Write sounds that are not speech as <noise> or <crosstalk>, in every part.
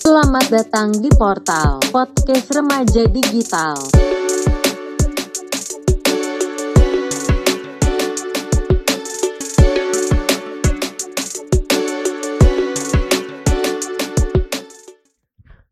Selamat datang di Portal Podcast Remaja Digital.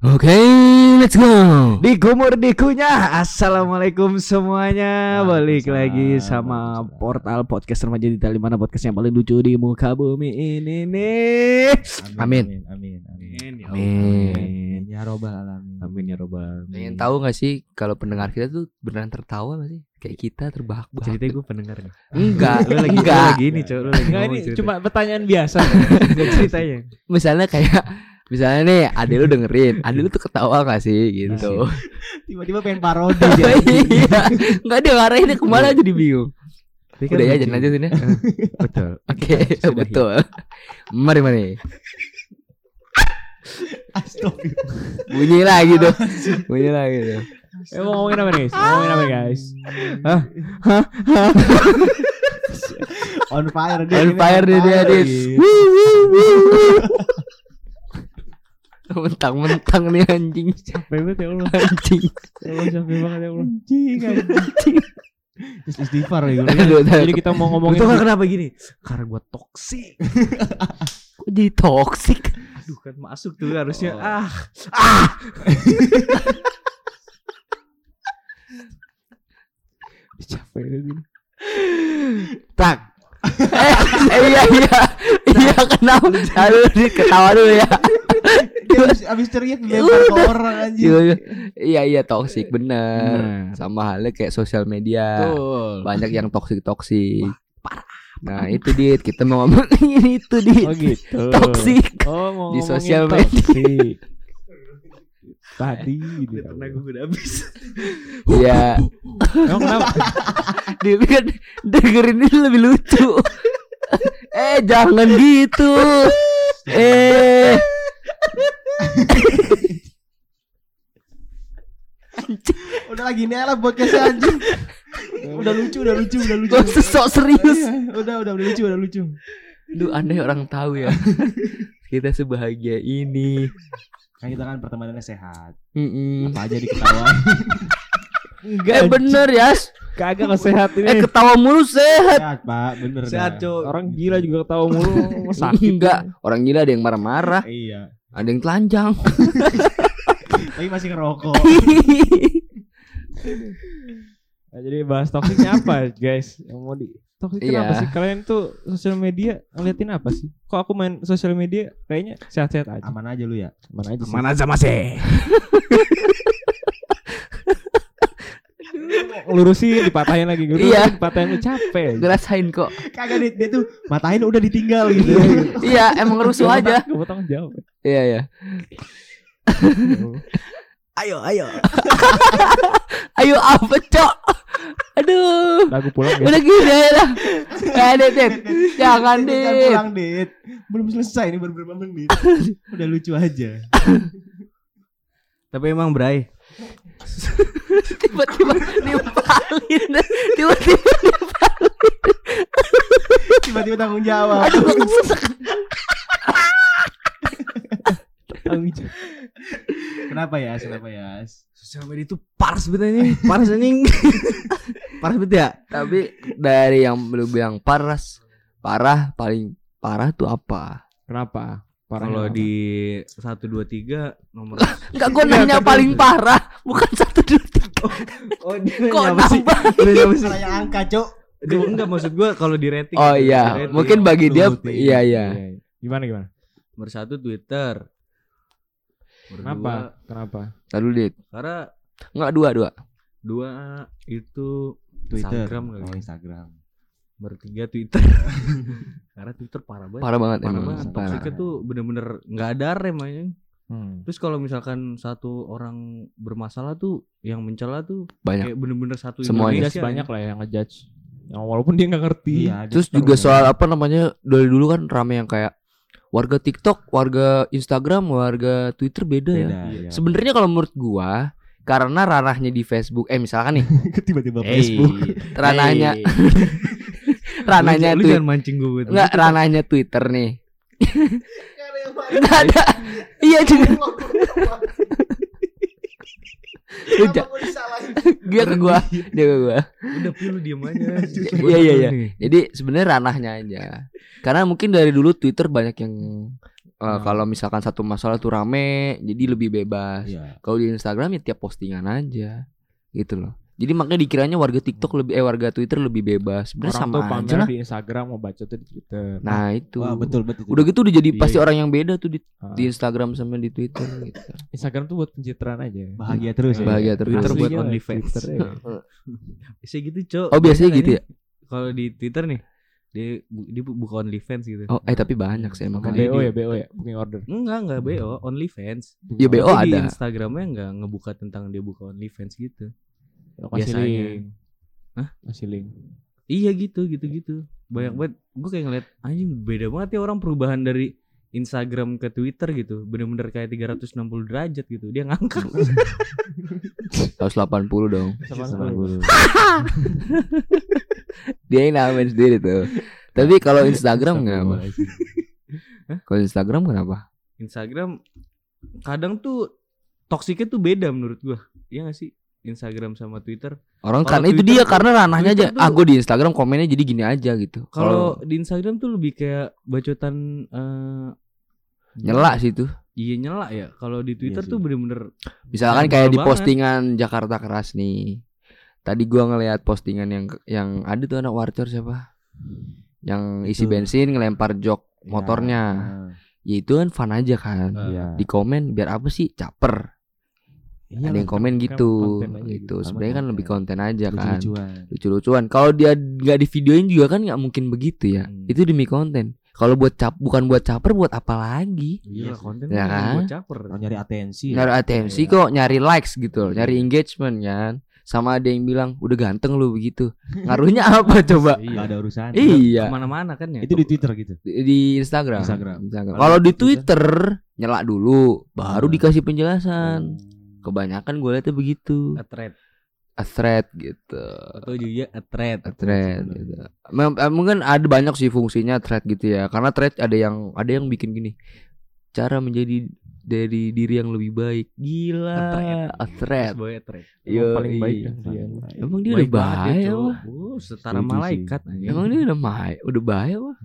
Oke, let's go. Di kumur dikunya Assalamualaikum semuanya Balik lagi sama portal podcast remaja di di mana podcast yang paling lucu di muka bumi ini nih Amin. Amin Amin ya Amin. Amin Ya robbal alamin Amin ya robbal Pengen tahu gak sih kalau pendengar kita tuh beneran tertawa gak sih? Kayak kita terbahak-bahak. Ceritanya gue pendengar nih Enggak, Lu lagi, lu enggak. lagi ini Lu lagi Enggak ini cerita. cuma pertanyaan biasa. Gak ceritanya Misalnya kayak Misalnya nih adik lu dengerin Adik lu tuh ketawa gak sih? Gitu. <laughs> Tiba-tiba pengen parodi Oh, <laughs> dia. iya Enggak dia ngarahinnya ke mana jadi bingung Tapi kan Udah ya jangan lanjutin ya Betul. <laughs> Oke betul. Mari mari. Astagfirullah. Bunyi lagi tuh. Bunyi lagi tuh. Eh mau ngomongin apa nih? Mau ngomongin apa guys? on fire dia On ini fire dia dia dia Mentang-mentang nih anjing. Capek banget ya Allah. Anjing. Ya Allah capek banget ya Allah. anjing anjing. Istighfar ya gue Jadi kita mau ngomongin Itu kan kenapa gini? Karena gue toksik Kok jadi toxic? Aduh kan masuk tuh harusnya. Oh. Ah. <laughs> Capek banget. Tak eh, iya iya. Iya kenapa? Aduh ketawa dulu ya dia abis, abis teriak dilempar ke orang anjing. Iya, iya. Iya toxic bener. Bener. sama halnya kayak sosial media. Betul. Banyak yang toxic toxic. Nah itu dit. Kita mau ngomongin <laughs> itu dit. Oh gitu. toxic. Oh mau Di sosial toxic. <laughs> Tadi dia. Karena gue udah habis. <laughs> Iya. Emang kenapa? dia kan dengerin ini lebih lucu. Eh jangan gitu. Eh <laughs> udah lagi nih lah podcastnya anjing. Udah lucu udah lucu udah lucu. Sok serius. Iya, udah udah udah lucu udah lucu. Duh aneh orang tahu ya. <laughs> Kita sebahagia ini. Kan kita kan pertemanannya sehat. Mm-mm. apa aja diketawain? <laughs> Enggak. Eh bener ya Kagak kesehat Eh ini. ketawa mulu sehat. Sehat pak. Bener Sehat cowok Orang gila juga ketawa mulu. Sakit. Enggak Orang gila ada yang marah-marah. Iya Ada yang telanjang <laughs> tapi masih ngerokok <laughs> Nah, jadi bahas toksiknya apa guys? Yang mau di toksik Iya. kenapa sih? Kalian tuh sosial media ngeliatin apa sih? Kok aku main sosial media kayaknya sehat-sehat aja. aman aja lu ya Aman aja sih. Mana aja masih <laughs> Lurusin dipatahin lagi. Gitu. Iya. Dipatahin lu capek. Ngerasain kok. Kagak dia, dia tuh matahin udah ditinggal gitu. Iya emang rusuh aja. mau tanggung jawab. Iya iya. Ayo ayo. Ayo apa cok? Aduh. Lagu pulang ya. Udah gini aja lah <laughs> Eh Dit, Dit. Jangan Dit, pulang dit. Belum selesai nih baru berapa menit. <laughs> Udah lucu aja. <laughs> Tapi emang Bray <laughs> Tiba-tiba nimpalin. Tiba-tiba tiba-tiba tanggung jawab. Tanggung jawab. kenapa ya kenapa ya Sosial media itu parah sebenarnya Parah anjing. Parah betul ya. Tapi dari yang belum bilang parah Parah paling parah tuh apa? Kenapa? Kalau di 123 nomor Enggak <laughs> gue nanya paling parah Bukan satu dua tiga Oh dia Kok nambah? Salah yang angka cok Dia enggak maksud gua kalau di rating Oh di iya rating. Mungkin bagi dia. Iya iya Iya, iya. Gimana gimana? Nomor satu Twitter Nomor Kenapa? dua- Kenapa? Lalu dit Karena Enggak dua dua dua itu Twitter Instagram kali. oh Instagram Nomor tiga Twitter <laughs> Karena Twitter parah banget Parah banget Parah emang banget Parah Toksiknya tuh bener-bener nggak ada rem aja Hmm. Terus kalau misalkan satu orang bermasalah tuh Yang mencela tuh Banyak Kayak bener-bener satu Semuanya. Indonesia banyak lah yang ngejudge. Yang walaupun dia nggak ngerti. iya Terus dia juga soal apa namanya Dari dulu kan rame yang kayak Warga TikTok Warga Instagram Warga Twitter beda, ya beda Iya. ya. Sebenarnya kalau menurut gua karena ranahnya di Facebook eh misalkan nih <laughs> tiba-tiba Hey, Facebook ranahnya hey. <laughs> ranahnya Lu jangan mancing gue enggak ranahnya Twitter nih Enggak ada. Iya juga. Lu? Dia ke gua, dia ke gua. Udah Pi lu diem aja. <laughs> Iya iya iya. Jadi sebenarnya ranahnya aja. Karena mungkin dari dulu Twitter banyak yang eh, kalau misalkan satu masalah tuh rame, jadi lebih bebas. Iya. Kalau di Instagram ya tiap postingan aja, gitu loh. Jadi makanya dikiranya warga TikTok lebih eh warga Twitter lebih bebas. Sebenarnya Orang sama tuh aja lah. di Instagram mau baca tuh di Twitter. Nah itu. Wah, betul betul. Udah gitu udah jadi Iya, pasti iya. orang yang beda tuh di, Ah. di Instagram sama di Twitter gitu. <laughs> Instagram tuh buat pencitraan aja. bahagia terus ya. Bahagia terus. Twitter buat OnlyFans. Twitter, ya. Bisa gitu, Cok. Oh, biasanya gitu ya? Kalau di Twitter nih, dia bu- dia bu- buka OnlyFans gitu. Oh, eh tapi banyak sih emang. Makanya BO ya, BO ya, booking order. Enggak, enggak BO, OnlyFans. Ya BO Tapi Di ada. Instagramnya enggak ngebuka tentang dia buka OnlyFans gitu. Kasih Biasanya. link. Hah? Kasih link. Iya gitu, gitu, gitu. Banyak banget. Gue kayak ngeliat anjing beda banget ya orang perubahan dari Instagram ke Twitter gitu. Bener-bener kayak 360 derajat gitu. Dia ngangkat. 180 dong. Sama <laughs> Dia yang namain sendiri tuh. Tapi kalau Instagram kenapa? Kalau Instagram kenapa? Instagram kadang tuh toksiknya tuh beda menurut gua. Iya gak sih? Instagram sama Twitter. Orang Kalau karena itu Twitter dia tuh- karena ranahnya aja. Twitter tuh- Ah gue di Instagram komennya jadi gini aja gitu. Kalau di Instagram tuh lebih kayak bacotan eh nyela sih tuh. Iya nyela ya. Kalau di Twitter sih. tuh bener-bener Misalkan kayak di banget. postingan Jakarta keras nih. Tadi gua ngelihat postingan yang yang ada tuh anak warcor siapa? Yang isi Itu. bensin ngelempar jok Iya. motornya. Ya itu kan fun aja kan. Iya. Di komen biar apa sih? Caper. Iya ada yang komen kan gitu. Gitu. gitu. Sebenarnya kan lebih konten aja kan. Lucu-lucuan. Kalau dia nggak di videoin juga kan nggak mungkin begitu ya. Hmm. Itu demi konten. Kalau buat cap bukan buat caper buat apa lagi? Iya sih. konten Ya kan buat caper. Nyari atensi. Nyari ya. atensi Iya. kok, nyari likes gitu, loh, nyari engagement kan. Sama ada yang bilang udah ganteng lu begitu. <laughs> Ngaruhnya apa coba? Enggak ada urusan. Iya. Ke mana-mana kan ya. Itu di Twitter gitu. Di di Instagram. Instagram. Instagram. Kalau di Twitter? Twitter nyela dulu, baru dikasih penjelasan. Kebanyakan gue liatnya begitu. A thread A thread gitu. atau juga a thread. A thread gitu. Mem- eh, Mungkin ada banyak sih fungsinya thread gitu ya. Karena thread ada yang ada yang bikin gini. Cara menjadi dari diri yang lebih baik. Gila. A thread. A thread. Boy a thread. Emang Yoi. paling baik dia. Emang dia Baik udah bahaya dia, wah. Oh, setara malaikat. Emang dia udah bahaya, udah bahaya wah.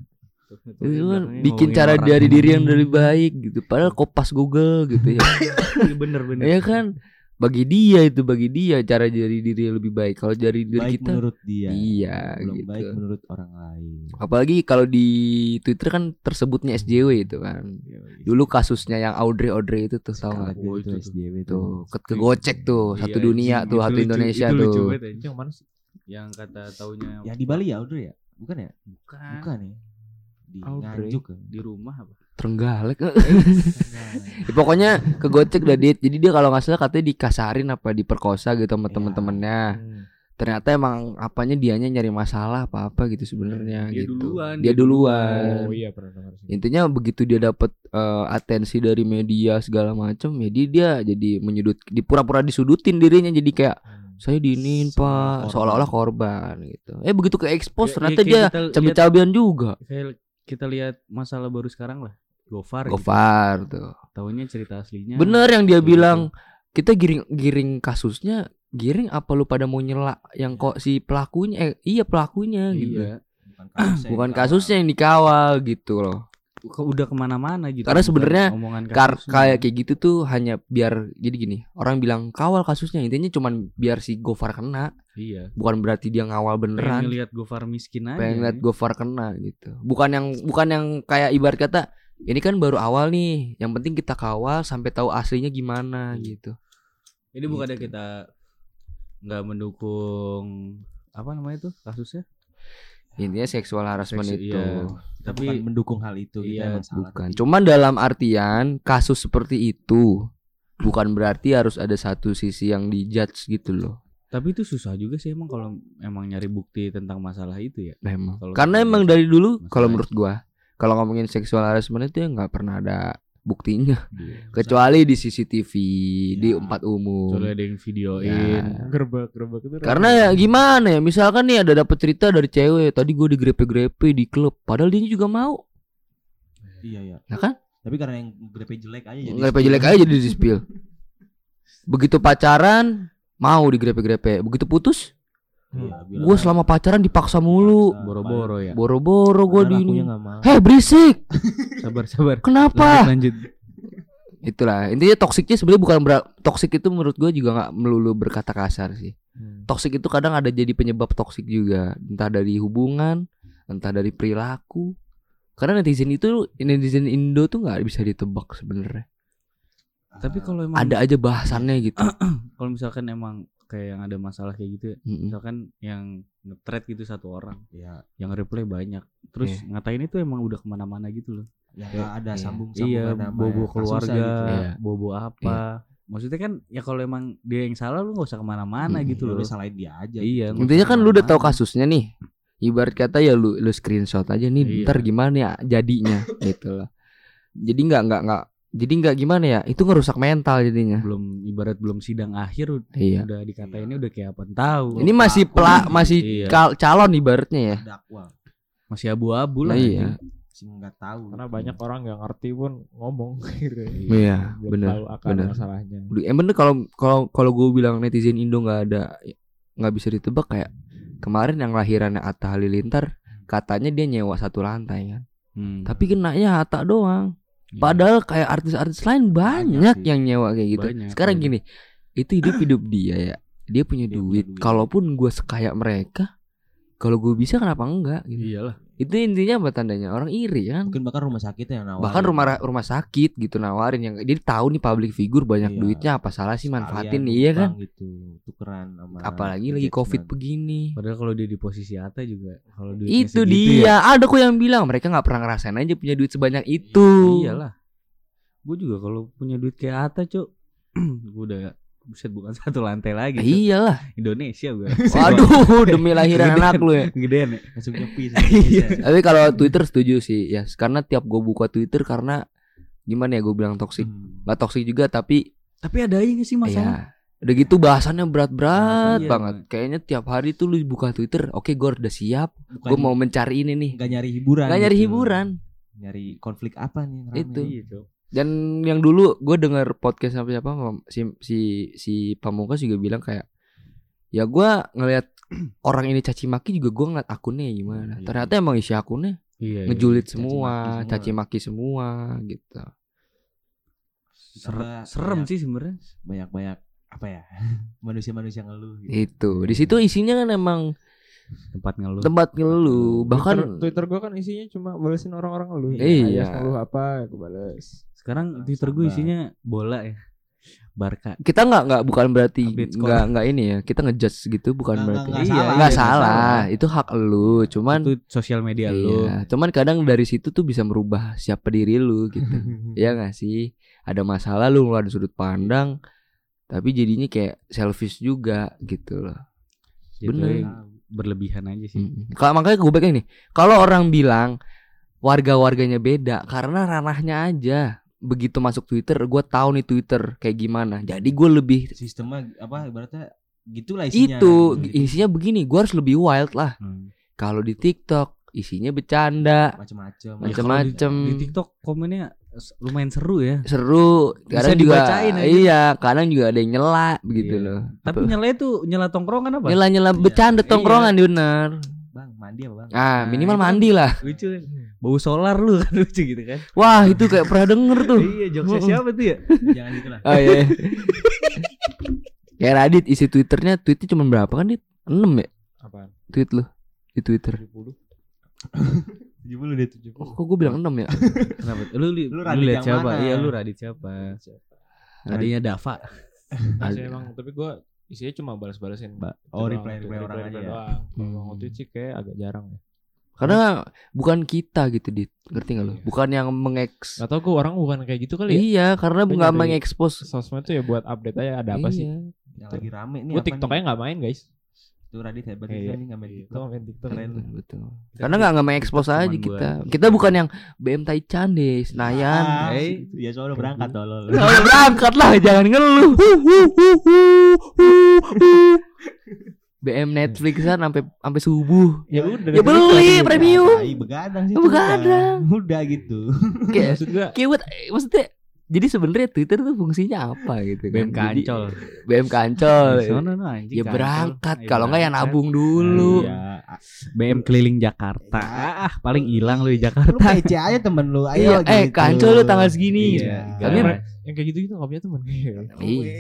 Itu kan belakangnya bikin cara orang. dari diri yang lebih baik gitu. Padahal kopas Google gitu ya. <laughs> Iya, bener-bener. ya kan? Bagi dia itu bagi dia cara dari diri yang lebih baik. Kalau dari diri Baik kita menurut dia. iya Belum gitu. baik menurut orang lain. Apalagi kalau di Twitter kan tersebutnya SJW itu kan. Dulu kasusnya yang Audrey Audrey itu tuh tahu nggak? Oh, itu SJW Tuh tuh. ke kegocek tuh Iya, satu dunia anjing. tuh Itu satu lucu- Indonesia itu lucu tuh. anjing. Itu yang mana sih? Yang kata taunya Yang di Bali ya Audrey ya? Bukan ya? bukan Bukan ya. Di. Nganjuk ya. di rumah apa? Trenggalek. <laughs> Ya, pokoknya kegocek dah dit. Jadi dia kalau nggak salah katanya dikasarin apa diperkosa gitu sama Iya. temen-temennya. Hmm. Ternyata emang apanya dianya nyari masalah apa apa gitu sebenarnya Dia gitu. duluan, Dia dia duluan. Oh iya pernah. Intinya begitu dia dapat eh, atensi dari media segala macam, ya dia, dia jadi menyudut, dipura-pura disudutin dirinya jadi kayak saya diinin pak, korban. seolah-olah korban gitu. Eh begitu ke expose Ya, ternyata ya, kayak dia kita lihat- cabe-cabean juga. Kayak kita lihat masalah baru sekarang lah. Gofar. gitu. Gofar tuh. Taunya cerita aslinya. Bener yang dia kayak bilang kita giring giring kasusnya giring apa lu pada mau nyela yang kok si pelakunya eh iya pelakunya gitu. Iya. Bukan kasusnya. Bukan yang kasusnya yang dikawal gitu loh. Ke- Udah ke mana-mana gitu. Karena bukan sebenarnya Kar kayak kayak gitu tuh hanya biar jadi gini orang bilang kawal kasusnya intinya cuman biar si Gofar kena Iya. bukan berarti dia ngawal Pengen beneran ngeliat Gofar miskin aja. pengen lihat ya. Gofar kena gitu bukan yang bukan yang kayak ibarat kata ini kan baru awal nih yang penting kita kawal sampai tahu aslinya gimana gitu Ini bukannya Gitu. kita nggak mendukung apa namanya tuh kasusnya? Intinya seksual harassment Seksu- itu iya. Kita Tapi bukan mendukung hal itu kita Iya, emang salah. bukan tapi- cuman dalam artian kasus seperti itu bukan berarti harus ada satu sisi yang dijudge gitu loh tapi itu susah juga sih emang kalau emang nyari bukti tentang masalah itu ya. Kalau Karena kita emang dari dulu kalau itu. menurut gua kalau ngomongin seksual harassment itu ya nggak pernah ada buktinya Iya. <laughs> kecuali di CCTV di Ya. empat umum. Soalnya ada yang videoin. Ya. Gerbak gerbak itu. Karena ya gimana ya misalkan nih ada dapet cerita dari cewek tadi gue digrepe-grepe di klub padahal dia juga mau Iya ya. ya kan Tapi karena yang grepe jelek aja jadi. Grepe jelek aja jadi di spill. <laughs> Begitu pacaran mau digrepe-grepe. Begitu putus, Iya, bilang gue selama pacaran dipaksa mulu. Boro-boro ya. Boro-boro gue di ini. Heh berisik. <laughs> Sabar sabar. Kenapa? Lanjut, lanjut. Itulah intinya toksiknya sebenarnya bukan ber- toksik itu menurut gue juga nggak melulu berkata kasar sih. Hmm. Toksik itu kadang ada jadi penyebab toksik juga, entah dari hubungan, entah dari perilaku. Karena netizen itu netizen Indo tuh nggak bisa ditebak sebenarnya. Tapi Ah, kalau emang Ada aja bahasannya gitu. <clears throat> kalau misalkan emang kayak yang ada masalah kayak gitu ya, Mm-mm. misalkan yang nge-thread gitu satu orang, ya yang reply banyak, terus Iya. ngatain itu emang udah ke mana-mana gitu loh. yang nggak ada Iya. sambung iya, bobo keluarga, Iya. bobo apa. Maksudnya kan ya kalau emang dia yang salah lu nggak usah ke mana-mana Mm-mm. gitu loh. Udah salahin dia aja. Iya. nggak Intinya kan lu udah tahu kasusnya nih. Ibarat kata ya lu lu screenshot aja nih, Iya. ntar gimana ya jadinya gitu loh. Jadi nggak nggak nggak jadi nggak gimana ya? Itu ngerusak mental jadinya. belum ibarat belum sidang akhir Iya. udah dikatainnya udah kayak apa tahu. Ini masih pela masih Iya. calon ibaratnya ya. dakwa masih abu-abu Nah, lah. iya. sih nggak tahu. Karena banyak orang nggak ngerti pun ngomong <laughs> gitu. Iya, akar bener. masalahnya. Bener kalau kalau kalau gue bilang netizen Indo nggak ada nggak bisa ditebak kayak kemarin yang lahirannya Atta Halilintar katanya dia nyewa satu lantai kan. Hmm. Tapi kenanya Atta doang. Iya. Padahal kayak artis-artis lain banyak, yang nyewa kayak gitu. Banyak, Sekarang banyak. gini, itu hidup hidup dia ya. Dia punya Dia punya duit. duit. Kalaupun gue sekaya mereka, kalau gue bisa kenapa enggak? Gitu. Iyalah. Itu intinya apa tandanya? Orang iri kan. Mungkin bahkan rumah sakitnya yang nawarin. Bahkan rumah rumah sakit gitu nawarin yang dia tahu nih public figure banyak Iya. duitnya apa salah sih manfaatin Sekalian iya kan? gitu tukeran sama Apalagi lagi covid begini. Padahal kalau dia di posisi Ata juga kalau duitnya Itu segitu dia. ya, Ada kok yang bilang mereka nggak pernah ngerasain aja punya duit sebanyak itu. iyalah. Gue juga kalau punya duit kayak Ata, Cuk. <clears throat> gue udah buset bukan <laughs> satu lantai lagi. Cuk. Iyalah. Indonesia gue. <laughs> Waduh, demi lahiran anak lu ya. Gedean ya. langsung nyepi <laughs> Iya. Tapi kalau Twitter setuju sih ya, karena tiap gue buka Twitter karena gimana ya gue bilang toksik, Hmm. nggak toksik juga tapi Tapi ada aja gak sih masalah? ya udah gitu bahasannya berat-berat Iya. banget. Kayaknya tiap hari tuh lu buka Twitter, oke gue udah siap, gue mau mencari ini nih. nggak nyari hiburan Gak nyari gitu. hiburan. nyari konflik apa nih rame? Itu. Iya. Dan yang dulu gue denger podcast apa siapa si si si Pamungkas juga bilang kayak ya gue ngelihat <clears throat> orang ini caci maki juga gue ngeliat akunnya gimana. Iya. Ternyata emang isi akunnya Iya. ngejulit caci semua, semua. caci maki semua gitu. Ser- Karena serem banyak- sih sebenarnya. banyak banyak apa ya <laughs> manusia-manusia ngeluh gitu. Itu di situ isinya kan emang Tempat ngeluh. tempat ngeluh bahkan Twitter, Twitter gue kan isinya cuma balesin orang-orang ngeluh. Iya. Ayas ngeluh apa, aku bales. Sekarang Nah, Twitter gue isinya bola ya. Barca. kita nggak nggak bukan berarti nggak nggak ini ya kita ngejudge gitu bukan Nggak- berarti nggak Iya, salah, nggak iya, salah itu hak lu cuman itu sosial media lu. iya cuman kadang dari situ tuh bisa merubah siapa diri lu gitu <laughs> ya nggak sih ada masalah lu ngeluarin sudut pandang tapi jadinya kayak selfish juga gitu loh Jatuhnya Bener. berlebihan aja sih. Mm. kalau makanya gue baik nih kalau orang bilang warga-warganya beda karena ranahnya aja begitu masuk Twitter gue tahu nih Twitter kayak gimana jadi gue lebih sistemnya apa ibaratnya gitulah isinya itu gitu. isinya begini gue harus lebih wild lah Hmm. kalau di TikTok isinya bercanda macam-macam Macem-macem. Di TikTok komennya lumayan seru ya. seru Bisa kadang juga dibacain aja. iya kadang juga ada yang nyela begitu Iya. loh Tapi nyela itu nyela tongkrongan apa? nyela nyela Iya. bercanda Iya. tongkrongan bener bang mandi apa bang ah Nah, minimal kan- mandi lah Lucu kan. Bau solar lu kan <laughs> lucu gitu kan. wah itu kayak pernah denger tuh iya, jokesnya siapa tuh ya? jangan gitu lah oh iya <laughs> kayak Radit isi twitternya tweetnya cuma berapa kan dit 6 ya Apaan? tweet lu di Twitter 70. 70 deh 70 oh, kok gue bilang 6 ya Kenapa? Lu li- Lu lu, lihat yang siapa? mana? Iya, lu Radit siapa? Tadinya Dava. Masih emang tapi gue isinya cuma balas-balasin mbak. Oh, reply-reply orang aja ya? Doang. Kalau Hmm. sih kayak agak jarang ya. karena bukan kita gitu dit ngerti gak lu Iya. bukan yang mengeks Gak tau gue orang bukan kayak gitu kali ya. iya karena Tapi nggak mengekspos Sosmed tuh ya buat update aja ada apa sih. Iya. yang lagi rame nih Gue aja gak main guys. Tuh Radit hebat Iya. juga nih nggak main Itu TikTok main TikTok. Keren. Betul, betul. Karena nggak nggak mengekspos Kita aja kita. Kita bukan yang BM Taichan deh, Senayan. Ah, Eh. ya soalnya berangkat tolol Kalau berangkat lah, jangan ngeluh. BM Netflixan sampai sampai subuh. Ya udah. Ya beli premium. Tai begadang sih. Oh, begadang. Udah, gitu. Kayak Maksud gua kayak what- maksudnya jadi sebenarnya Twitter tuh fungsinya apa gitu kan? BM Jadi- kancol. BM kancol. Sono no anjing. ya berangkat kalau enggak ya nabung dulu. Iya. BM keliling Jakarta. Ah, paling hilang lu di Lu Jakarta. PC aja temen lu. Iya, Ayo eh gitu. kancol lu tanggal segini. Iya. Tapi yang kayak gitu gitu nggak punya teman. Iya.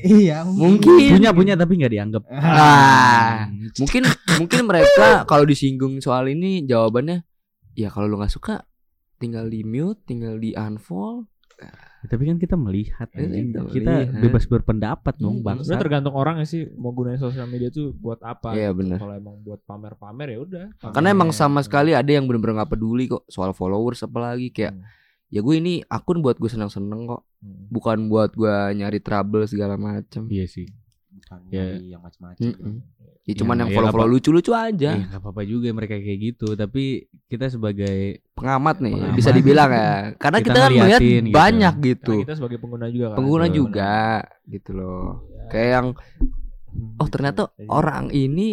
Iya. Mungkin Punya punya tapi nggak dianggap. Ah, mungkin mungkin mereka kalau disinggung soal ini jawabannya ya kalau lu nggak suka tinggal di mute, tinggal di unfollow. Tapi kan kita melihat, Iya, anjing. kita kita melihat. bebas berpendapat dong, Hmm. bang. Sebenarnya tergantung orang ya sih mau gunain sosial media tuh buat apa. Iya, gitu. bener. Kalau emang buat pamer-pamer ya udah. Karena emang sama sekali ada yang bener-bener nggak peduli kok soal followers apalagi kayak Hmm. ya gue ini akun buat gue seneng-seneng kok, Hmm. bukan buat gue nyari trouble segala macem. Iya sih. Bukan Ya. nyari yang macam-macam. Mm-mm. Ya cuman Ya, yang ya, follow-follow apa- lucu-lucu aja. Iya, nggak apa-apa juga mereka kayak gitu. Tapi kita sebagai Pengamat nih Pengamat. bisa dibilang ya. Karena Kita kita, kan melihat gitu. banyak Karena gitu. kita sebagai pengguna juga kan. Pengguna Betul. juga gitu loh. Ya. Kayak yang Hmm, oh gitu. ternyata Jadi, orang ini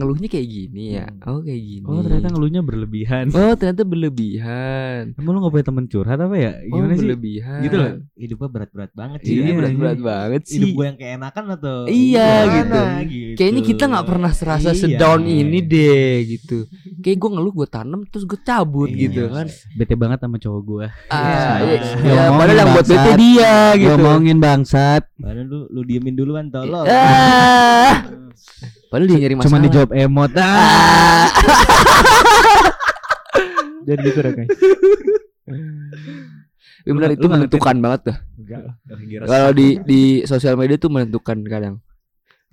ngeluhnya kayak gini ya. Hmm. Oh kayak gini. oh ternyata ngeluhnya berlebihan. <laughs> Oh ternyata berlebihan. Emang lu gak punya temen curhat apa ya? Oh Gimana sih? berlebihan. Gitu loh. hidupnya berat-berat banget sih. Iya, Iya, berat-berat iya. banget Hidup sih. gue yang keenakan atau Iya, gimana gitu. gitu. Kayaknya kita nggak pernah serasa Iya. sedown ini deh gitu. Kayak gue ngeluh gue tanam terus gue cabut Iya. gitu kan. Bete banget sama cowok gua. Ah, Iya. ya, ya, padahal yang buat bete dia gitu. Ngomongin bangsat. Padahal lu lu diemin duluan tolong. <laughs> Ah. Padahal dia nyari masalah. Cuma dijawab emot. Ah. <laughs> Jadi gitu deh guys. Ya benar itu menentukan banget tuh. Kalau di di sosial media tuh menentukan kadang.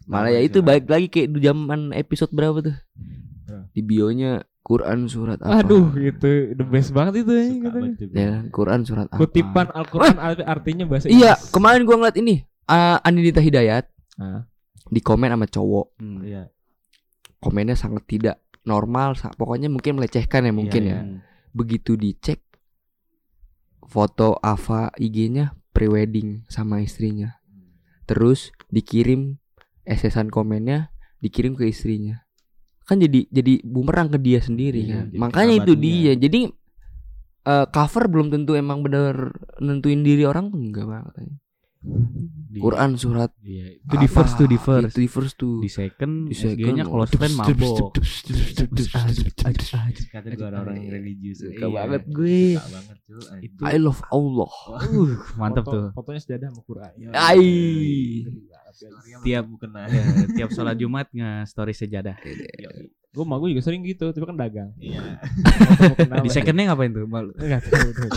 Malah ya itu balik lagi kayak di zaman episode berapa tuh? Di bionya Quran surat apa? Aduh, itu the best banget itu ya. Ya, Quran surat apa? Kutipan Al-Qur'an art- artinya bahasa Iya, Inggris. kemarin gua ngeliat ini uh, Andinita Hidayat Ah. Di komen sama cowok. Hmm. Iya. Komennya sangat tidak normal, pokoknya mungkin melecehkan ya mungkin Iya, ya. iya. Begitu dicek foto Ava IG-nya prewedding sama istrinya. Terus dikirim SS-an komennya dikirim ke istrinya. Kan jadi jadi bumerang ke dia sendiri Iya, kan. Makanya itu dia. Jadi eh, cover belum tentu emang bener nentuin diri orang enggak banget. Di- Quran surat Iya, itu di first tuh di first. Itu di first tuh. Di second, Di second, oh, close friend mabok. Kata gue orang-orang yang religius. Suka Iya. banget gue. Suka banget tuh. Itu I love Allah. uh, mantap Foto- tuh. Fotonya sejadah sama Quran. Ai. Tiap Tiap- kena. Tiap sholat Jumat nge story sejadah. Gue mah gue juga sering gitu, tapi kan dagang. Iya. Di secondnya ngapain tuh? Malu. Enggak tahu. tuh.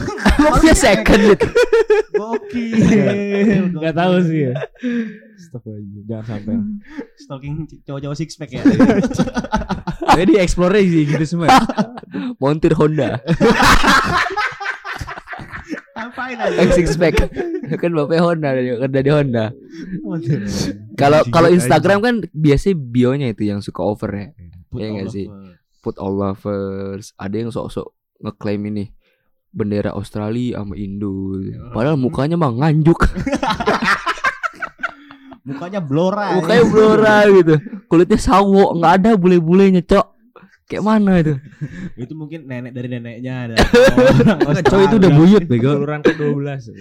Maksudnya <laughs> second gitu. Gokil. Enggak tahu sih ya. Astagfirullah, jangan sampai. Stalking cowok-cowok six pack ya. <laughs> Jadi explore sih gitu semua. <laughs> Montir Honda. Apain aja? Yang six pack. kan bapaknya Honda dari dari Honda. Kalau kalau Instagram kan biasanya bionya itu yang suka over ya. Iya nggak sih? Put Allah first. Ada yang sok-sok ngeklaim ini bendera Australia sama Indo. Padahal mukanya mah nganjuk. <laughs> Mukanya blora. mukanya blora gitu. Kulitnya sawo, nggak ada bule-bulenya, Cok. Kayak mana itu? <laughs> Itu mungkin nenek dari neneknya ada. <laughs> Cowok itu udah buyut bego. Keluran ke-12.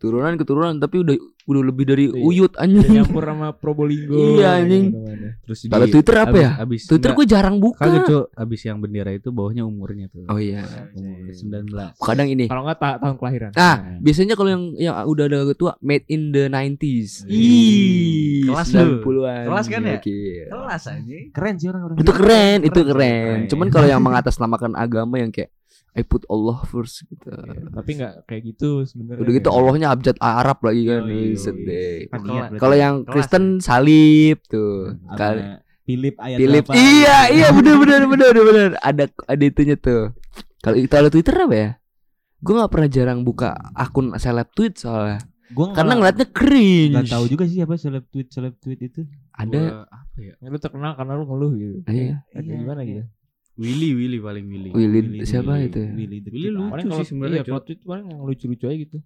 Keturunan keturunan tapi udah udah lebih dari Iya. uyut Udah anjing. nyampur sama Probolinggo. Iya, anjing. Mana-mana. Terus Kalau Twitter apa ya? Abis, Twitter gue jarang buka. Kagak cok, abis yang bendera itu bawahnya umurnya tuh. Oh iya. Umur 19. Kadang ini. Kalau enggak ta- tahun kelahiran. Ah, biasanya kalau yang yang udah ada tua made in the 90s. Ih, kelas. 90-an. Kelas kan ya? Oke. Kelas aja. Keren sih orang-orang. Itu keren, itu keren. keren. Cuman kalau yang mengatasnamakan agama yang kayak I put Allah first gitu. Tapi enggak kayak gitu sebenarnya. Udah gitu Allahnya abjad Arab lagi kan. Kan Kalau- berarti. Kalau yang Kelas Kristen salib tuh. Kali Philip ayat Philip. berapa? Iya, iya bener bener bener bener. Ada ada itunya tuh. Kalau kalau Twitter apa ya? Gue nggak pernah jarang buka akun seleb tweet soalnya. Gua Karena nggak- ngeliatnya cringe. nggak tahu juga sih apa seleb tweet seleb tweet itu. Ada. apa ya? Lu terkenal karena lu ngeluh gitu. Iya. Iya, gimana iya. gitu. Willy, Willy paling Willy. Willy, siapa Willy, itu? Willy, the Willy lucu Paling sih kalau sebenarnya, iya, tweet paling yang lucu-lucu aja gitu.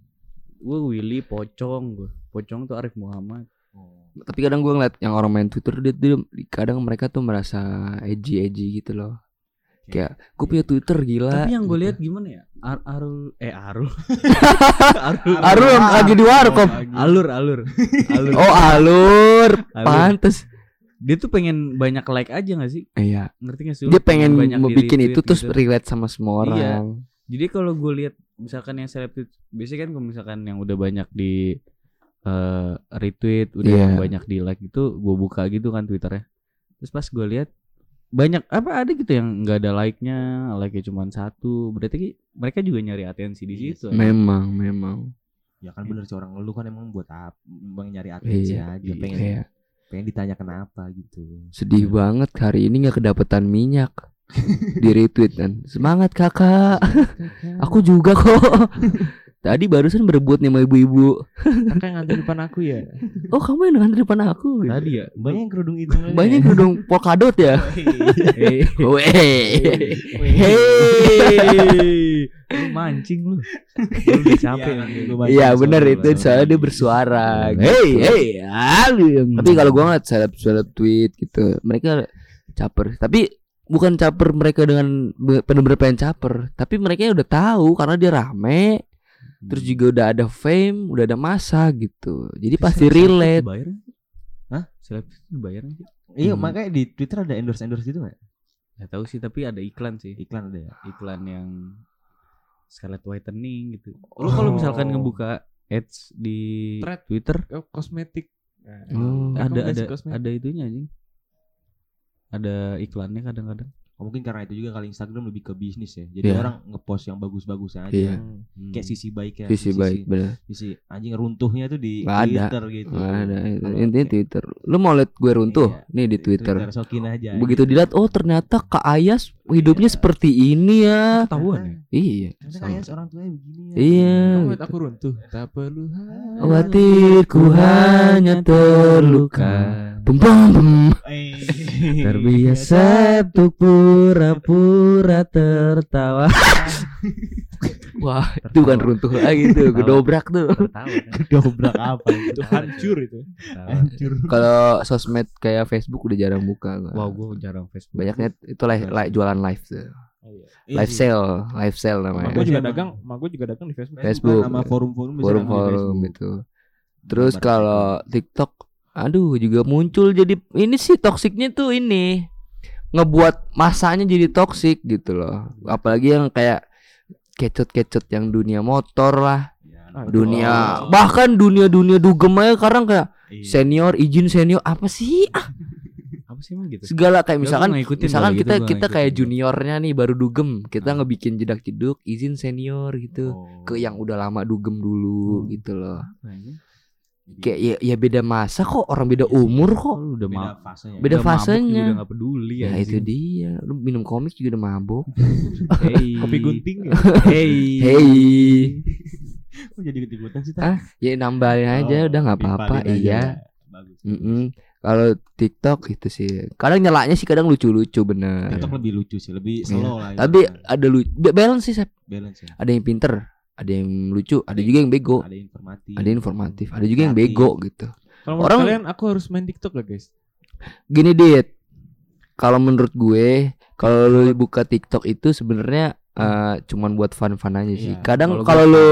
Gue Willy Pocong gue. Pocong tuh Arif Muhammad. Oh. Tapi kadang gue ngeliat yang orang main Twitter dia, dia kadang mereka tuh merasa edgy edgy gitu loh. Kayak gue punya Twitter gila. Tapi yang gue lihat gimana ya? Ar Arul eh Arul. <laughs> Arul. Arul yang lagi di warkop. Alur, alur. Alur. <laughs> Oh alur, Alur. pantes. Dia tuh pengen banyak like aja gak sih? Iya. Ngerti gak sih? lu? Dia pengen banyak mau bikin itu retweet terus gitu. relate sama semua Iya. orang. Jadi kalau gue lihat misalkan yang seleb tweet, biasanya kan kalau misalkan yang udah banyak di eh, retweet, udah Iya. yang banyak di like itu gue buka gitu kan twitternya. Terus pas gue lihat banyak apa ada gitu yang nggak ada like-nya, like-nya cuma satu. Berarti ki- mereka juga nyari atensi di Iya situ. sih. Memang, memang. Ya kan bener sih orang ngeluh kan emang buat apa? Emang nyari atensi Iya, aja. Pengen Iya. Pengen ditanya kenapa gitu. Sedih banget hari ini nggak kedapetan minyak. di retweet kan. Semangat kakak. Aku juga kok. <laughs> Tadi barusan berebut nih sama ibu-ibu. Kakak yang ngantri depan aku ya. Oh kamu yang ngantri depan aku. Tadi ya. Banyak yang kerudung itu. Banyak kerudung polkadot ya. Eh, <laughs> Weh. Hei, lu mancing lu. Lu udah capek Iya, Iya lu itu soalnya dia bersuara. gitu. Hei, hei, alim. Tapi kalau gua ngeliat seleb seleb tweet gitu, mereka caper. Tapi bukan caper mereka dengan be- bener-bener pengen caper, tapi mereka udah tahu karena dia rame, terus juga udah ada fame, udah ada masa gitu. Jadi pasti relate. Bayar? Hah? Seleb itu bayar nggak sih? Iya Hmm. makanya di Twitter ada endorse endorse gitu nggak? Gak tahu sih tapi ada iklan sih. Iklan ada ya. Iklan yang Scarlet Whitening gitu. Lu kalau misalkan Oh. ngebuka ads di Thread. Twitter Oh, kosmetik. Oh. ada ada kosmetik. ada itunya anjing. Ada iklannya kadang-kadang. Oh, mungkin karena itu juga kali Instagram lebih ke bisnis ya. Jadi Iya. orang ngepost yang bagus-bagus aja. Iya. Hmm. Kayak sisi baiknya. Sisi baik bener. Sisi anjing runtuhnya tuh di ada. Twitter gitu. Nggak ada itu. Intinya Twitter. Lu mau liat gue runtuh? Iya. Nih di Twitter. sokin aja. Begitu dilihat, oh ternyata Kak Ayas hidupnya Iya. seperti ini ya. Ketahuan ya. Iya. Ternyata kayak orang tuanya begini ya. Iya. Kamu gitu. aku runtuh. Tak perlu Khawatirku hanya terluka. Bum bum bum. Eh. Terbiasa untuk pura-pura tertawa. <laughs> Wah, <laughs> itu kan runtuh lagi tuh, gedobrak tuh. Tertawa. kan? Dobrak apa itu? Hancur itu. Tertawa. Hancur. Kalau sosmed kayak Facebook udah jarang buka. gua. Wow, gue jarang Facebook. Banyaknya itu live, live jualan live tuh. Iya Live sih. sale, live sale Mak namanya. gue juga dagang, mak gue juga dagang di Facebook. Facebook. Sama forum-forum Forum-forum itu. Terus kalau TikTok, aduh juga muncul jadi ini sih toksiknya tuh ini ngebuat masanya jadi toksik gitu loh. Apalagi yang kayak kecut-kecut yang dunia motor lah, Ah, dunia Oh. bahkan dunia-dunia dugem aja sekarang kayak Iya. senior izin senior apa sih Ah, <laughs> Apa sih emang gitu? segala kayak misalkan misalkan kita gitu, kita kayak ngikutin. juniornya nih baru dugem kita Ah. ngebikin jedak jeduk izin senior gitu Oh. ke yang udah lama dugem dulu Hmm. gitu loh Kayaknya. Kayak ya, ya beda masa kok orang beda umur Oh, kok lu udah beda fasenya. Beda udah fasenya. udah gak peduli ya anjing. itu dia lu minum komik juga udah mabok Hey. <laughs> Kopi gunting ya. Hey. hey Kok jadi ikut-ikutan sih Ah, ya nambahin aja Oh, udah nggak apa-apa iya Bagus. Mm-mm. kalau TikTok itu sih kadang nyelaknya sih kadang lucu-lucu bener TikTok lebih lucu sih, lebih Iya. slow lah. tapi itu. ada lu balance sih Sep. balance ya. ada yang pinter ada yang lucu ada juga yang bego Ada informatif. ada yang informatif ada juga yang bego gitu Kalau menurut Orang- kalian aku harus main TikTok gak guys? gini dit kalau menurut gue kalau lu buka TikTok itu sebenarnya eh, cuman buat fun-fun aja sih Iya, kadang kalau lu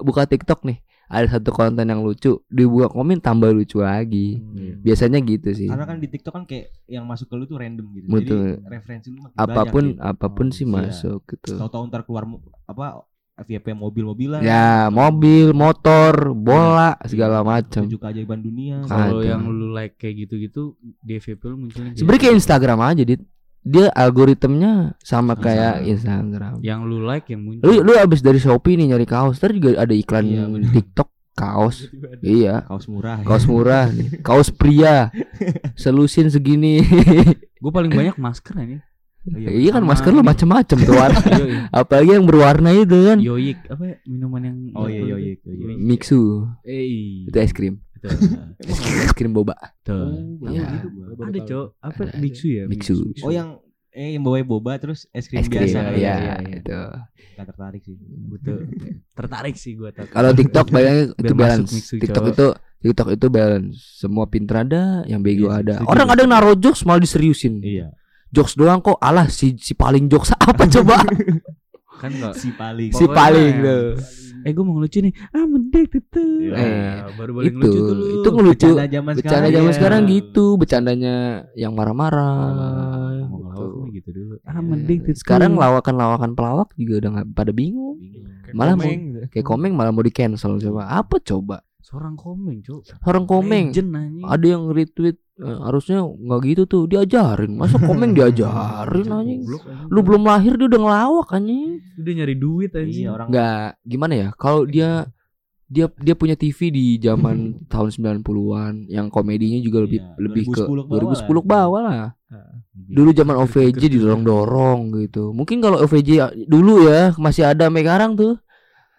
buka TikTok nih ada satu konten yang lucu dibuka komen tambah lucu lagi Hmm. biasanya gitu sih Karena kan di TikTok kan kayak yang masuk ke lu tuh random gitu. Betul. Jadi referensi lu makin apa pun banyak gitu. apa pun sih Iya. masuk gitu Tahu-tahu ntar keluar apa FYP mobil-mobilan. ya mobil motor bola segala macam Tujuh keajaiban dunia. Kalau yang lu like kayak gitu-gitu di FYP lu munculnya sebenarnya kayak gitu. Instagram aja dit dia algoritmnya sama kayak. Instagram yang lu like yang muncul. lu lu abis dari Shopee nih nyari kaos ntar juga ada iklan Iya. TikTok kaos iya Kaos murah. kaos murah nih kaos pria <laughs> selusin segini Gue paling banyak masker ini. Iya kan sama masker lu ini. macem-macem tuh warna <laughs> Yoi. apalagi yang berwarna itu kan Yoyik apa ya, minuman yang Oh iya iya tuh. iya. iya. Mixu Eh, itu es krim betul. <laughs> es krim boba Betul. Iya. Ada cok, apa Ada, ada. Mixu ya? Mixu. Oh yang eh yang bawa boba terus es krim es krim biasa kan? iya iya, iya. itu Gak tertarik sih. Betul. <laughs> Tertarik sih gue kalau TikTok bayangnya itu balance Mixu, TikTok itu TikTok itu balance. Semua pinter ada, yang bego Iya ada. Orang ada yang naruh jokes malah diseriusin. Iya. Jokes doang kok. Alah si si paling jokes <laughs> apa coba? Kan enggak Si paling. si paling tuh. Eh gue mau ngelucu nih Ah mendek itu Iya. Eh, Baru itu ngelucu tuh lu itu ngelucu. Bercanda zaman Bercanda sekarang. zaman ya. sekarang gitu, bercandanya yang marah-marah. Ngomong gitu. lawak gitu dulu Ah Ya, mendek itu Sekarang lawakan-lawakan pelawak juga udah nggak pada bingung. Kayak Malah mau- komeng. Kayak komeng malah mau di cancel coba. Apa coba? Seorang komeng cuk Orang komeng. Legend Ada yang retweet eh, harusnya nggak gitu tuh diajarin. Masa komeng <laughs> diajarin anjing? Anjing. Lu belum lahir dia udah ngelawak anjing. Udah nyari duit anjing Iya orang Nggak gimana ya? Kalau dia dia dia punya TV di zaman <laughs> tahun 90-an yang komedinya juga lebih Iya, lebih ke 2010 bawah 2010 lah. bawah lah. Dulu zaman OVJ didorong-dorong gitu. Mungkin kalau OVJ dulu ya masih ada sekarang tuh.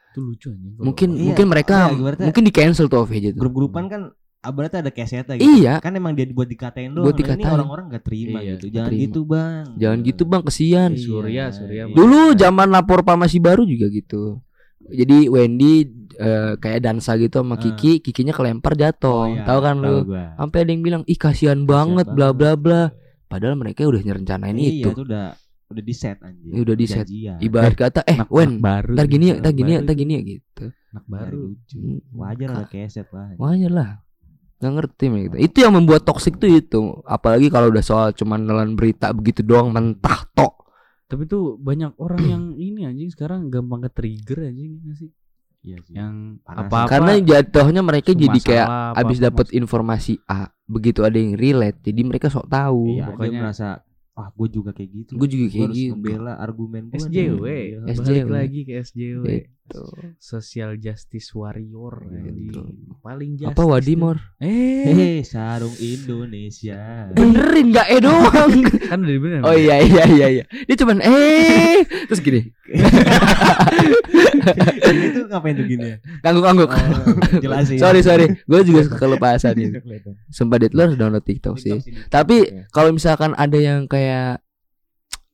Itu lucu anjing kalau- Mungkin Iya, mungkin mereka iya, ibaratnya- mungkin di cancel tuh OVJ tuh. grup-grupan kan abarnya ada kesetnya gitu. Iya. Kan emang dia buat dikatain doang. Buat Nah, Ini dikatain. orang-orang gak terima Iya, gitu. Jangan terima. gitu, Bang. Jangan gitu bang, kesian. Iya, Surya, Surya. iya. Dulu zaman lapor Pak masih baru juga gitu. Jadi Wendy eh, kayak dansa gitu sama Ah. Kiki, Kikinya kelempar jatuh. iya, Tahu kan lu? Sampai ada yang bilang, "Ih kasihan banget bla bla bla." Padahal mereka udah ngerencanain Iya, itu. itu udah udah di set anjing. Ini udah di-set. Janjian. Ibarat kata, "Eh, Anak- Wen, anak baru ntar gini ya, ntar Anak gini ya, baru. ntar gini ya gitu." Anak Baru Wajar ada Kak, keset lah. Wajar lah. Nggak ngerti mah gitu. Itu yang membuat toksik tuh itu. Apalagi kalau udah soal cuman nelan berita begitu doang mentah tok. Tapi tuh banyak orang yang ini anjing sekarang gampang ke trigger anjing nggak sih Iya sih. Yang apa-apa Karena jatuhnya mereka jadi kayak masalah, abis dapat informasi A, begitu ada yang relate, jadi mereka sok tahu. Iya, pokoknya- dia merasa ah gue juga kayak gitu. Gue juga Gua kayak harus gitu. ngebela argumen gue. SJW. Iya. SJW. balik lagi ke SJW Gitu. Social Justice Warrior Gitu. anjing. paling justice Apa Wadimor? eh Hei, sarung Indonesia. Benerin gak eh doang. <laughs> kan udah dibenerin oh iya iya iya iya. Dia cuman eh terus gini, <laughs> itu ngapain tuh gini ya? ngangguk-ngangguk. Oh, jelasin. sorry sorry, gue juga <laughs> kelepasan ini. Sumpah dit lu harus download TikTok sih. Tapi kalau misalkan ada yang kayak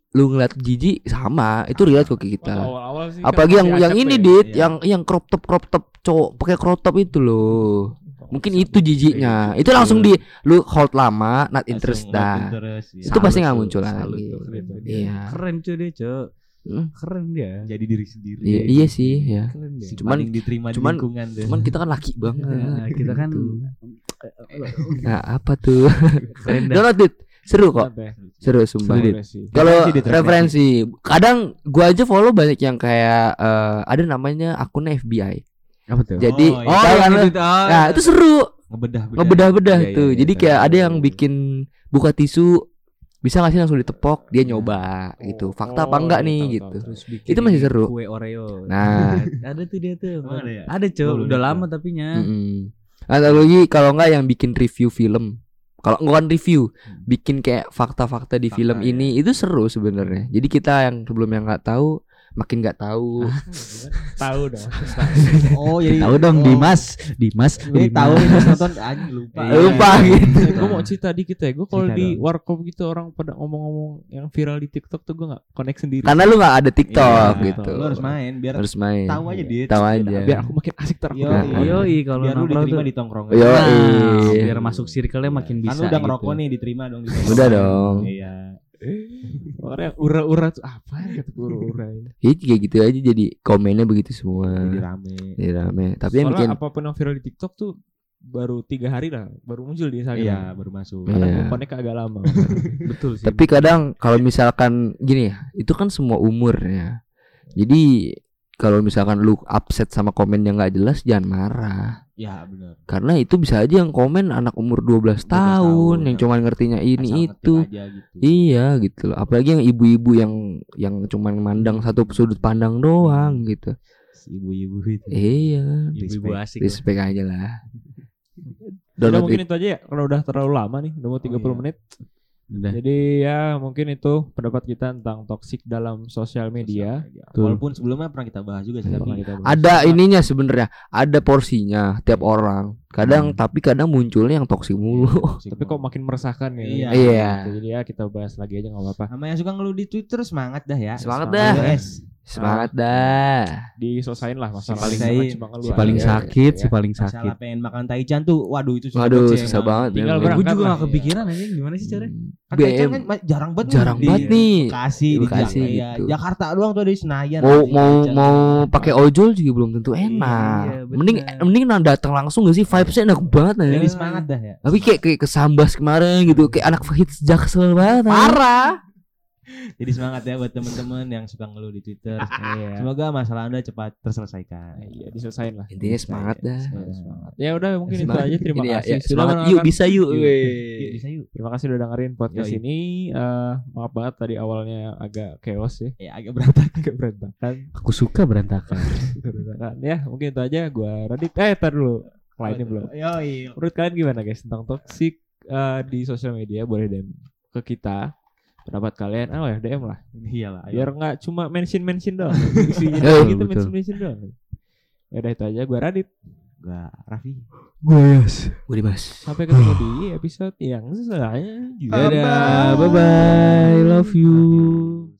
lu ngeliat jijik sama, itu relate kok kita. Awal-awal sih kan Apalagi yang yang ini ya. dit, Iya. yang yang crop top crop top cowok pakai crop top itu loh. Mungkin itu jijiknya. Itu langsung di lu hold lama, not interest dah. Itu pasti nggak muncul Salut lagi. Iya. keren cuy dia cuy Hmm, keren dia Jadi diri sendiri. Iya, iya sih ya. Cuman- diterima cuman- di lingkungan deh. Cuman kita kan laki banget. Nah, kita kan Gitu. <laughs> Nah, apa tuh? keren dit. Seru kok. Ya? Seru sumpah. Kalau Referensi, kadang gua aja follow banyak yang kayak eh, ada namanya akunnya FBI. apa tuh Jadi Oh, iya. oh kan lu? itu ah, Nah, itu seru. Ngebedah Ngebedah-bedah Iya, iya, tuh. iya, Jadi tahu, kayak ada tahu. yang bikin buka tisu bisa nggak sih langsung ditepok, dia nyoba gitu. Fakta apa Oh, enggak iya, nih tahu, gitu. tahu, Itu masih seru. kue Oreo Nah. <laughs> ada tuh dia tuh ada ya? ada udah lama tuh. tapi nya Mm-mm. Atau lagi kalau enggak yang bikin review film. Kalau bukan review, bikin kayak fakta-fakta di Fakta, film ya. ini itu seru sebenarnya. Jadi kita yang sebelumnya nggak tahu makin nggak tahu. Tahu dong. <laughs> Oh, jadi tahu dong oh. Dimas Dimas Ini Dimas. tahu ini pas nonton anjing lupa. <laughs> Iya. Lupa gitu. gue mau cerita dikit ya. Gue kalau di dong. warkop gitu orang pada ngomong-ngomong yang viral di TikTok tuh gue nggak connect sendiri. Karena lu nggak ada TikTok Iya, gitu. Lu harus main biar Harus main. tahu aja dia. Tahu aja. Biar aku makin asik ter. Yo, Nah, iya. Yoi kalau biar lu diterima tuh di tongkrongan. Yo, Nah, iya. biar masuk circle-nya makin Kan bisa lu udah gitu. ngerokok nih diterima dong di Udah dong. Iya. <laughs> Orang yang ura-ura tuh apa ya kata ura-ura. ya. Iya kayak gitu aja jadi komennya begitu semua. Jadi rame. Jadi rame. Tapi yang Soalnya bikin apa pun yang viral di TikTok tuh baru tiga hari lah baru muncul di Instagram. Iya, baru masuk. Iya. Karena gue connect agak lama. <laughs> betul sih Tapi kadang kalau misalkan gini ya, itu kan semua umur ya. Jadi kalau misalkan lu upset sama komen yang nggak jelas jangan marah. Ya, benar. Karena itu bisa aja yang komen anak umur 12 tahun, tahun, yang ya. cuman ngertinya ini Asal itu. aja gitu. Iya gitu loh. Apalagi yang ibu-ibu yang yang cuman mandang satu sudut pandang doang gitu. Ibu-ibu itu. Iya, ibu-ibu asik lah. respect aja lah. Udah Download mungkin it. itu aja ya kalau udah terlalu lama nih udah mau 30 iya. menit. Udah. Jadi ya mungkin itu pendapat kita tentang toxic dalam sosial media. Betul. Walaupun sebelumnya pernah kita bahas juga sih Pernah tapi kita bahas. Ada ininya sebenarnya, ada porsinya tiap orang. Kadang tapi kadang munculnya yang toksik mulu. <laughs> Tapi kok makin meresahkan ya. Iya. Iya. Gitu. Jadi ya kita bahas lagi aja nggak apa-apa. Sama yang suka ngeluh di Twitter semangat dah ya. Semangat dah. Yes. Semangat dah. Diselesain lah masalah paling- cuma ngeluh Si paling sakit, ya. si paling sakit. Masalah pengen makan taichan tuh, waduh itu susah Waduh, banget susah. Tinggal berangkat Gue juga gak kepikiran aja gimana sih caranya. Kan BM kan ma- jarang banget jarang banget nih. Bekasi, di Bekasi Jakarta, iya. gitu. Jakarta doang tuh ada di Senayan. Mau mau taichan. mau pakai ojol juga belum tentu enak. Iya, bener. mending mending nah datang langsung gak sih vibesnya enak banget nah. Jadi semangat dah ya. Tapi kayak kayak kesambas kemarin gitu, kayak anak hits jaksel banget. Parah. Jadi semangat ya buat temen-temen yang suka ngeluh di Twitter. <laughs> Iya. Semoga masalah Anda cepat terselesaikan. Iya, diselesain lah. Intinya semangat dah. Iya, semangat. Ya udah mungkin Semangat. itu aja terima Ini ya, kasih ya, sudah semangat yuk bisa yuk. Yuk. Weh. Yuk, bisa yuk. Terima kasih udah dengerin podcast Yoi. ini. Eh, maaf banget tadi awalnya agak chaos ya. Ya agak berantakan. <laughs> Agak berantakan. Aku suka berantakan. <laughs> Berantakan. ya, mungkin itu aja gua Radit. Eh, tar dulu. Lainnya belum. Yoi. Menurut kalian gimana guys tentang toxic eh, di sosial media boleh DM ke kita pendapat kalian oh ya DM lah Iyalah. ayo. biar nggak cuma mention mention doang <laughs> isinya Betul, gitu betul. mention mention doang ya udah itu aja gua Radit Gua Raffi. Gue yes. Gue Dimas. sampai ketemu di episode yang selanjutnya Dadah. Bye bye. Love you.